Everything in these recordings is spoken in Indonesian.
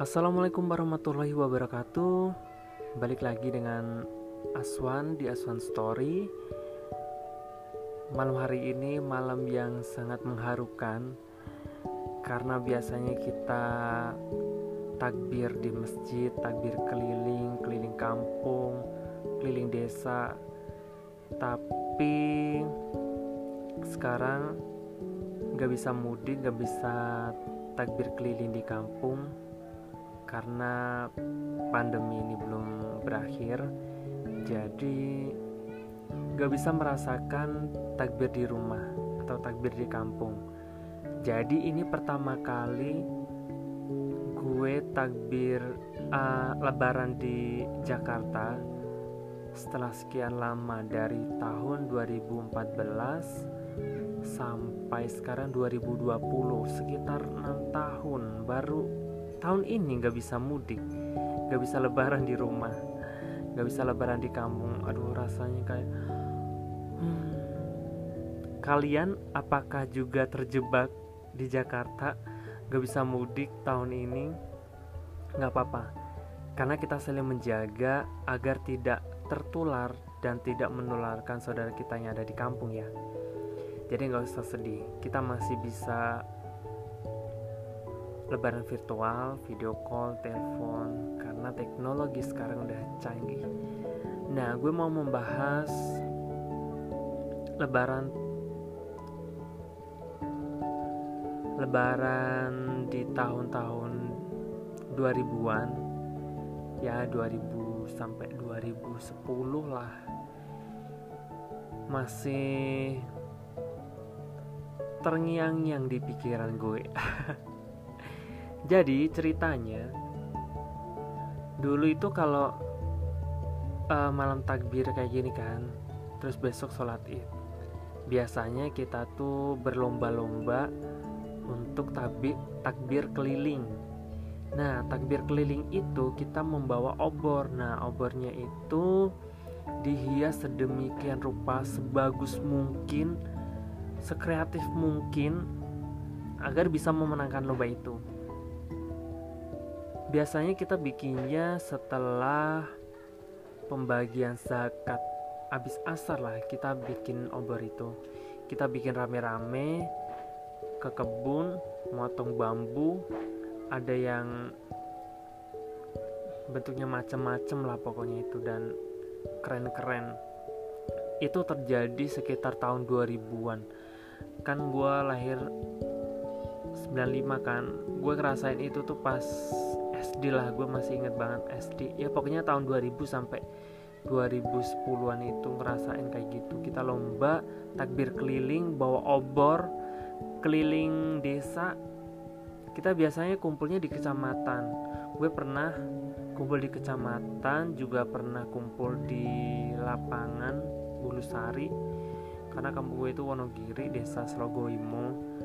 Assalamualaikum warahmatullahi wabarakatuh. Balik lagi dengan Aswan di Aswan Story. Malam hari ini malam yang sangat mengharukan Karena biasanya kita takbir di masjid, takbir keliling, keliling kampung, keliling desa. Tapi sekarang gak bisa mudik, gak bisa takbir keliling di kampung karena pandemi ini belum berakhir jadi gak bisa merasakan takbir di rumah atau takbir di kampung. Jadi ini pertama kali gue takbir uh, lebaran di Jakarta setelah sekian lama dari tahun 2014 sampai sekarang 2020 sekitar enam tahun baru tahun ini nggak bisa mudik nggak bisa lebaran di rumah nggak bisa lebaran di kampung. Aduh rasanya kayak hmm, kalian apakah juga terjebak di Jakarta? Nggak bisa mudik tahun ini? Nggak apa-apa. Karena kita saling menjaga agar tidak tertular dan tidak menularkan saudara kita yang ada di kampung ya. Jadi nggak usah sedih. Kita masih bisa lebaran virtual, video call, telepon karena teknologi sekarang udah canggih. Nah, gue mau membahas lebaran lebaran di tahun-tahun 2000-an ya 2000 sampai 2010 lah masih terngiang-ngiang di pikiran gue Jadi ceritanya dulu itu kalau uh, malam takbir kayak gini kan, terus besok sholat id, biasanya kita tuh berlomba-lomba untuk takbir takbir keliling. Nah, takbir keliling itu kita membawa obor. Nah, obornya itu dihias sedemikian rupa sebagus mungkin, sekreatif mungkin agar bisa memenangkan lomba itu biasanya kita bikinnya setelah pembagian zakat. Habis asar lah kita bikin obor itu. Kita bikin rame-rame ke kebun motong bambu. Ada yang bentuknya macam-macam lah pokoknya itu dan keren-keren. Itu terjadi sekitar tahun 2000-an kan gue lahir 95 kan. Gue ngerasain itu tuh pas SD lah gue masih inget banget SD ya pokoknya tahun 2000 sampai 2010-an itu ngerasain kayak gitu. Kita lomba takbir keliling bawa obor keliling desa. Kita biasanya kumpulnya di kecamatan. Gue pernah kumpul di kecamatan juga pernah kumpul di lapangan Bulusari. Karena kampung gue itu Wonogiri desa Slogoimo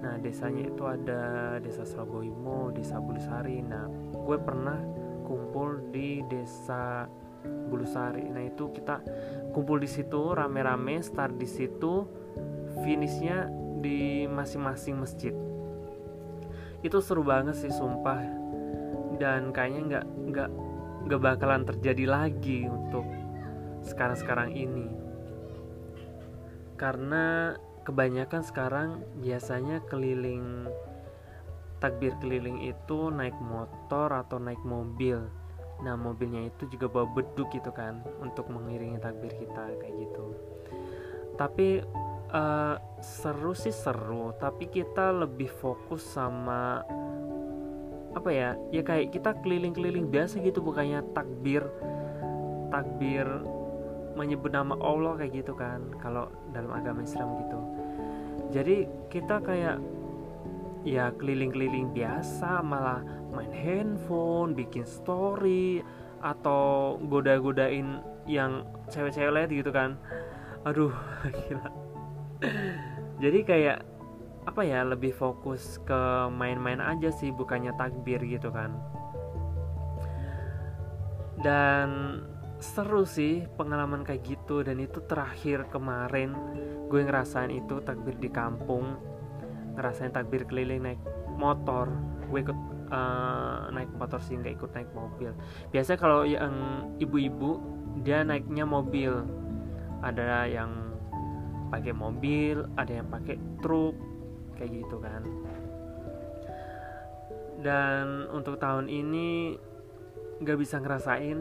Nah desanya itu ada desa Sragoimo, desa Bulusari. Nah gue pernah kumpul di desa Bulusari. Nah itu kita kumpul di situ rame-rame, start di situ, finishnya di masing-masing masjid. Itu seru banget sih sumpah. Dan kayaknya nggak nggak nggak bakalan terjadi lagi untuk sekarang-sekarang ini. Karena kebanyakan sekarang biasanya keliling takbir keliling itu naik motor atau naik mobil. Nah mobilnya itu juga bawa beduk gitu kan untuk mengiringi takbir kita kayak gitu. Tapi uh, seru sih seru tapi kita lebih fokus sama apa ya ya kayak kita keliling-keliling biasa gitu bukannya takbir takbir menyebut nama Allah kayak gitu kan kalau dalam agama Islam gitu jadi kita kayak ya keliling-keliling biasa malah main handphone bikin story atau goda-godain yang cewek-cewek lihat gitu kan. Aduh gila. Jadi kayak apa ya lebih fokus ke main-main aja sih bukannya takbir gitu kan. Dan seru sih pengalaman kayak gitu. Dan itu terakhir kemarin gue ngerasain itu takbir di kampung. Ngerasain takbir keliling naik motor. Gue ikut uh, naik motor sih nggak ikut naik mobil. Biasanya kalau yang ibu-ibu dia naiknya mobil. Ada yang pakai mobil ada yang pakai truk kayak gitu kan. Dan untuk tahun ini nggak bisa ngerasain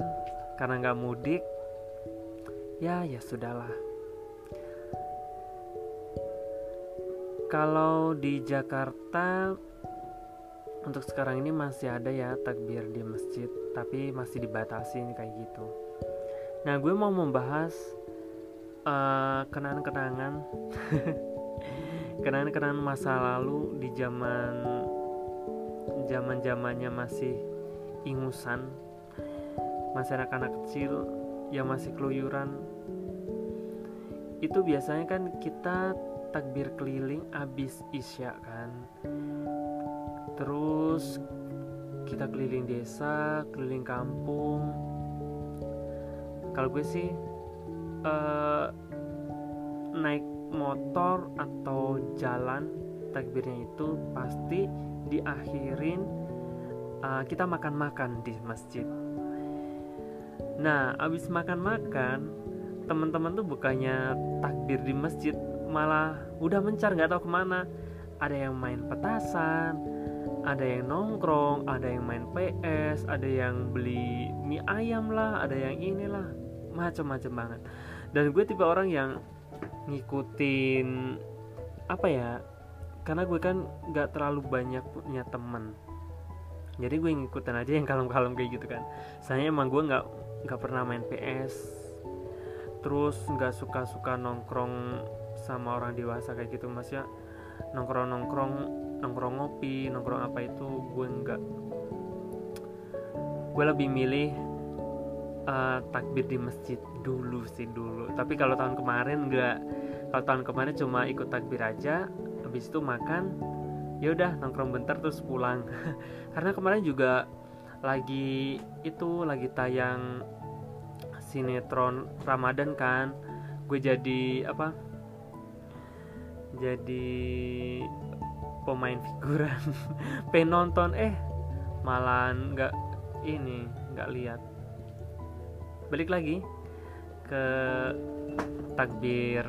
karena nggak mudik ya ya sudahlah. Kalau di Jakarta untuk sekarang ini masih ada ya takbir di masjid tapi masih dibatasi kayak gitu. Nah gue mau membahas uh, kenangan-kenangan kenangan-kenangan masa lalu di zaman zaman zamannya masih ingusan masih anak-anak kecil yang masih keluyuran. Itu biasanya kan kita takbir keliling abis isya kan. Terus kita keliling desa keliling kampung. Kalau gue sih uh, naik motor atau jalan takbirnya itu pasti diakhirin uh, kita makan-makan di masjid nah abis makan-makan teman-teman tuh bukannya takbir di masjid malah udah mencar nggak tahu ke mana. Ada yang main petasan ada yang nongkrong ada yang main PS ada yang beli mie ayam lah ada yang inilah. Macam-macam banget. Dan gue tipe orang yang ngikutin apa ya karena gue kan nggak terlalu banyak punya temen jadi gue ngikutin aja yang kalem-kalem kayak gitu kan. Saya emang gue nggak nggak pernah main PS terus nggak suka-suka nongkrong sama orang dewasa kayak gitu. Mas ya nongkrong nongkrong nongkrong ngopi nongkrong apa itu gue enggak gue lebih milih uh, takbir di masjid dulu sih dulu. Tapi kalau tahun kemarin enggak kalau tahun kemarin cuma ikut takbir aja habis itu makan ya udah nongkrong bentar terus pulang. Karena kemarin juga lagi itu lagi tayang sinetron Ramadan kan. Gue jadi apa jadi pemain figuran. Penonton eh malah nggak ini nggak lihat. Balik lagi ke takbir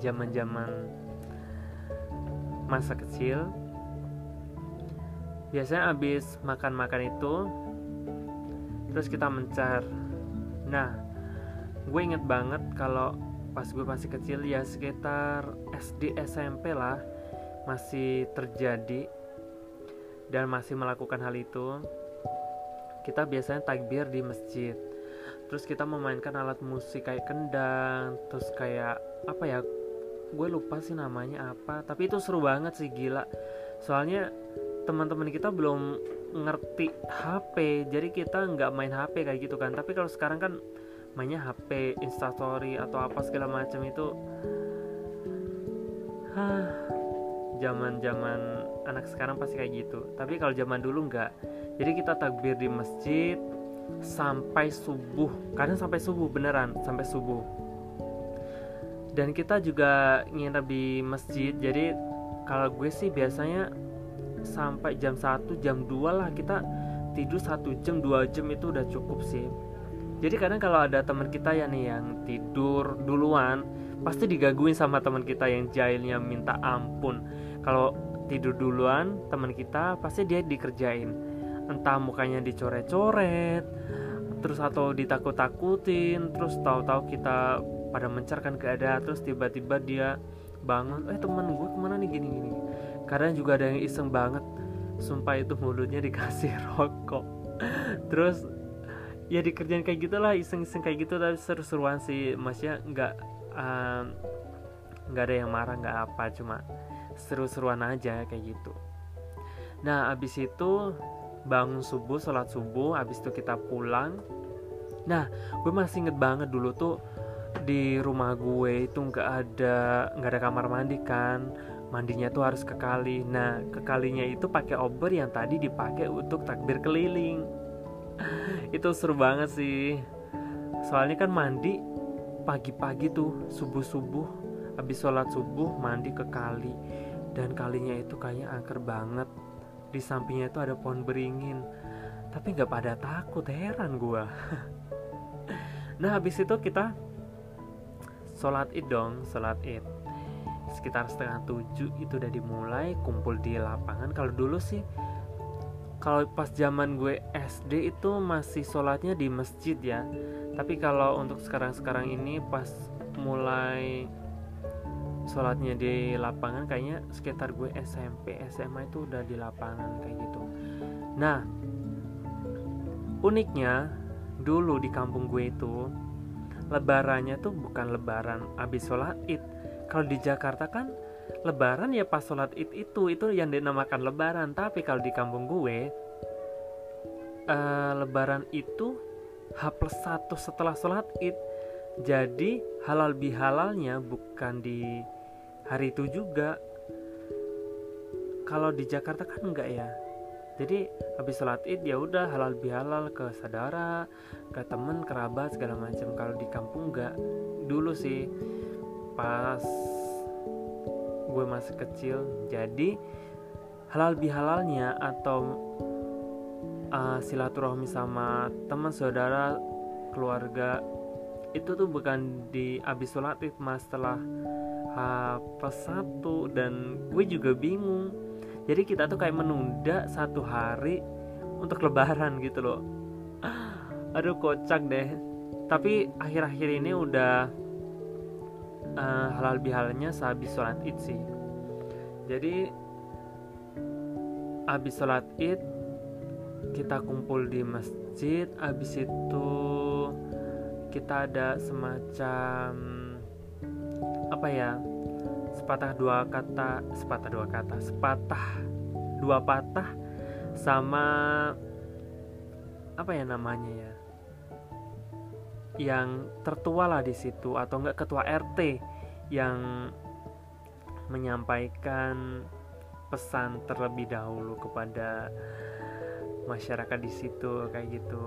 zaman-zaman masa kecil biasanya habis makan-makan itu terus kita mencar. Nah gue inget banget kalau pas gue masih kecil ya sekitar SD SMP lah masih terjadi dan masih melakukan hal itu. Kita biasanya takbir di masjid. Terus kita memainkan alat musik kayak kendang terus kayak apa ya gue lupa sih namanya apa tapi itu seru banget sih gila. Soalnya teman-teman kita belum ngerti HP jadi kita nggak main HP kayak gitu kan tapi kalau sekarang kan mainnya HP, Instastory atau apa segala macam itu Hah, zaman-zaman anak sekarang pasti kayak gitu. Tapi kalau zaman dulu nggak. Jadi kita takbir di masjid sampai subuh. Kadang sampai subuh beneran, sampai subuh. Dan kita juga nginep di masjid. Jadi kalau gue sih biasanya sampai jam 1, jam 2 lah kita tidur satu jam, dua jam itu udah cukup sih. Jadi kadang kalau ada teman kita ya nih yang tidur duluan pasti digaguin sama teman kita yang jahilnya minta ampun. Kalau tidur duluan teman kita pasti dia dikerjain. Entah mukanya dicoret-coret terus atau ditakut-takutin terus tahu-tahu kita pada mencarkan keadaan terus tiba-tiba dia bangun eh teman gue ke mana nih? Gini-gini kadang juga ada yang iseng banget. Sumpah itu mulutnya dikasih rokok. Terus ya dikerjain kayak gitulah iseng-iseng kayak gitu tapi seru-seruan sih. Maksudnya nggak nggak um, ada yang marah nggak apa cuma seru-seruan aja kayak gitu. Nah abis itu bangun subuh sholat subuh abis itu kita pulang. Nah gue masih inget banget dulu tuh di rumah gue itu nggak ada nggak ada kamar mandi kan mandinya tuh harus ke kali nah ke kalinya itu pakai obor yang tadi dipakai untuk takbir keliling. Itu seru banget sih. Soalnya kan mandi pagi-pagi tuh subuh-subuh. Habis sholat subuh mandi ke kali dan kalinya itu kayaknya angker banget. Di sampingnya itu ada pohon beringin. Tapi nggak pada takut heran gue nah habis itu kita sholat id dong sholat id sekitar setengah tujuh itu udah dimulai kumpul di lapangan. Kalau dulu sih kalau pas zaman gue SD itu masih sholatnya di masjid ya. Tapi kalau untuk sekarang-sekarang ini pas mulai sholatnya di lapangan kayaknya sekitar gue SMP SMA itu udah di lapangan kayak gitu. Nah uniknya dulu di kampung gue itu lebarannya tuh bukan lebaran abis sholat id kalau di Jakarta kan lebaran ya pas sholat id itu itu yang dinamakan lebaran. Tapi kalau di kampung gue uh, lebaran itu H plus 1 setelah sholat id. Jadi halal bihalalnya bukan di hari itu juga. Kalau di Jakarta kan enggak ya. Jadi habis sholat id ya udah halal bihalal ke saudara ke temen kerabat segala macam. Kalau di kampung enggak. Dulu sih pas gue masih kecil. Jadi halal bihalalnya atau uh, silaturahmi sama teman saudara keluarga itu tuh bukan di abis sholat id mas setelah apa satu. Dan gue juga bingung. Jadi kita tuh kayak menunda satu hari untuk lebaran gitu loh. Aduh kocak deh. Tapi akhir-akhir ini udah uh, halal bihalalnya sehabis sholat id sih. Jadi habis sholat id kita kumpul di masjid. Habis itu kita ada semacam apa ya sepatah dua kata sepatah dua kata sepatah dua patah sama apa ya namanya ya yang tertua lah di situ atau enggak ketua RT yang menyampaikan pesan terlebih dahulu kepada masyarakat di situ kayak gitu.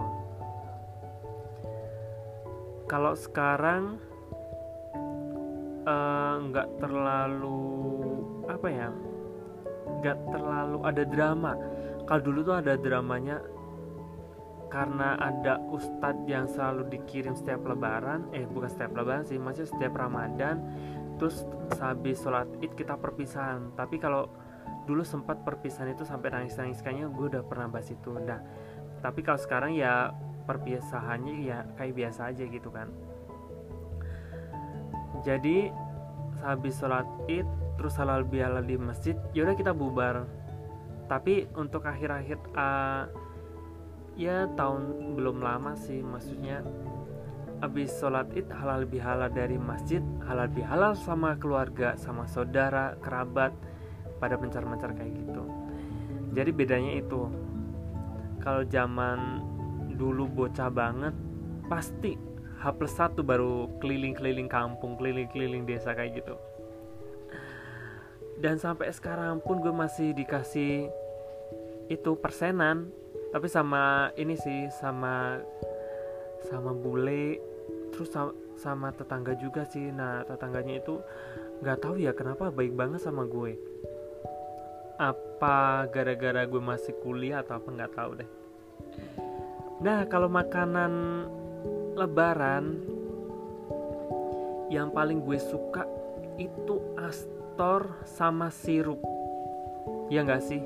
Kalau sekarang nggak uh, terlalu apa ya nggak terlalu ada drama. Kalau dulu tuh ada dramanya karena ada ustadz yang selalu dikirim setiap lebaran eh bukan setiap lebaran sih maksudnya setiap ramadan. Terus habis sholat id kita perpisahan. Tapi kalau dulu sempat perpisahan itu sampai nangis nangis kayaknya gue udah pernah bahas itu. Nah tapi kalau sekarang ya perpisahannya ya kayak biasa aja gitu kan. Jadi habis sholat id terus halal bihalal di masjid yaudah kita bubar. Tapi untuk akhir-akhir uh, ya tahun belum lama sih maksudnya habis sholat id halal bihalal dari masjid halal bihalal sama keluarga sama saudara kerabat pada mencar-mencar kayak gitu. Jadi bedanya itu kalau zaman dulu bocah banget pasti H plus satu baru keliling-keliling kampung keliling-keliling desa kayak gitu. Dan sampai sekarang pun gue masih dikasih itu persenan tapi sama ini sih sama sama bule terus sama, sama tetangga juga sih nah tetangganya itu nggak tahu ya kenapa baik banget sama gue apa gara-gara gue masih kuliah atau apa nggak tahu deh Nah, kalau makanan lebaran yang paling gue suka itu astor sama sirup. Ya nggak sih?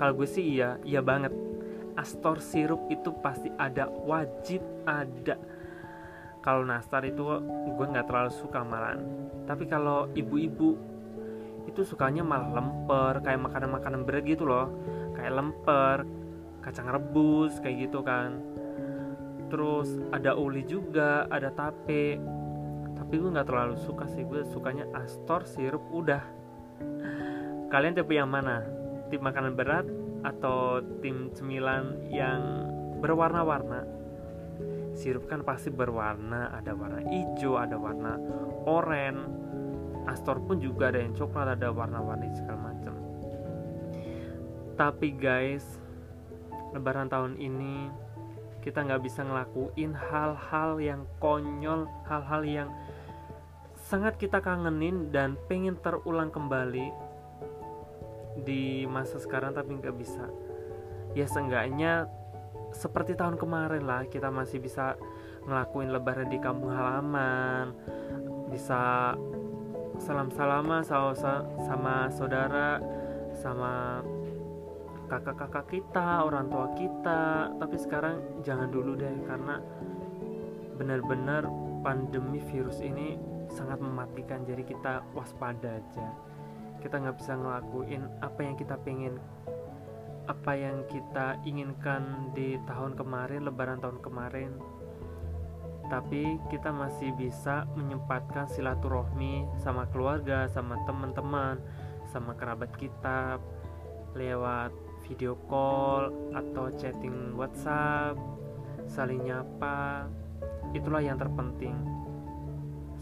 Kalau gue sih iya, iya banget. Astor sirup itu pasti ada, wajib ada. Kalau nastar itu gue nggak terlalu suka malahan. Tapi kalau ibu-ibu itu sukanya malah lemper, kayak makanan-makanan berat gitu loh. Kayak lemper, kacang rebus kayak gitu kan terus ada uli juga ada tape tapi gue nggak terlalu suka sih gue sukanya astor sirup udah kalian tipe yang mana tim makanan berat atau tim cemilan yang berwarna-warna. Sirup kan pasti berwarna ada warna hijau ada warna oranye. Astor pun juga ada yang coklat ada warna-warni segala macam. Tapi guys lebaran tahun ini kita nggak bisa ngelakuin hal-hal yang konyol hal-hal yang sangat kita kangenin dan pengen terulang kembali di masa sekarang tapi nggak bisa ya seenggaknya seperti tahun kemarin lah kita masih bisa ngelakuin lebaran di kampung halaman bisa salam-salaman sama, sama saudara sama kakak-kakak kita, orang tua kita. Tapi sekarang jangan dulu deh karena benar-benar pandemi virus ini sangat mematikan. Jadi kita waspada aja. Kita nggak bisa ngelakuin apa yang kita pengen apa yang kita inginkan di tahun kemarin, lebaran tahun kemarin. Tapi kita masih bisa menyempatkan silaturahmi sama keluarga, sama teman-teman, sama kerabat kita lewat video call atau chatting WhatsApp, saling nyapa. Itulah yang terpenting.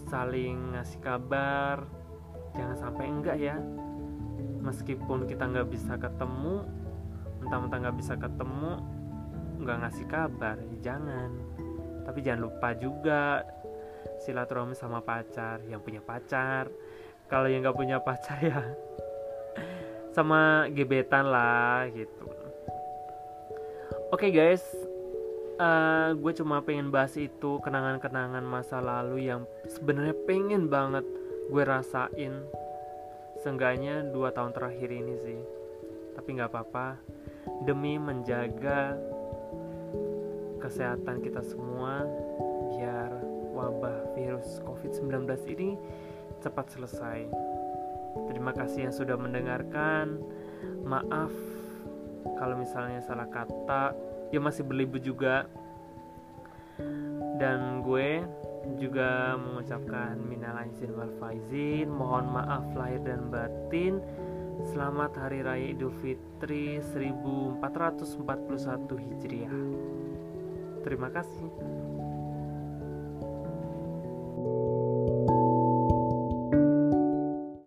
Saling ngasih kabar. Jangan sampai enggak ya. Meskipun kita nggak bisa ketemu, mentang-mentang nggak bisa ketemu, nggak ngasih kabar, ya jangan. Tapi jangan lupa juga silaturahmi sama pacar yang punya pacar. Kalau yang nggak punya pacar ya sama gebetan lah gitu oke okay guys uh, gue cuma pengen bahas itu kenangan-kenangan masa lalu yang sebenarnya pengen banget gue rasain seenggaknya dua tahun terakhir ini sih tapi nggak apa-apa demi menjaga kesehatan kita semua biar wabah virus COVID-19 ini cepat selesai. Terima kasih yang sudah mendengarkan. Maaf kalau misalnya salah kata, ya masih berlibu juga. Dan gue juga mengucapkan minal aizin wal faizin, mohon maaf lahir dan batin. Selamat Hari Raya Idul Fitri 1441 Hijriah. Terima kasih.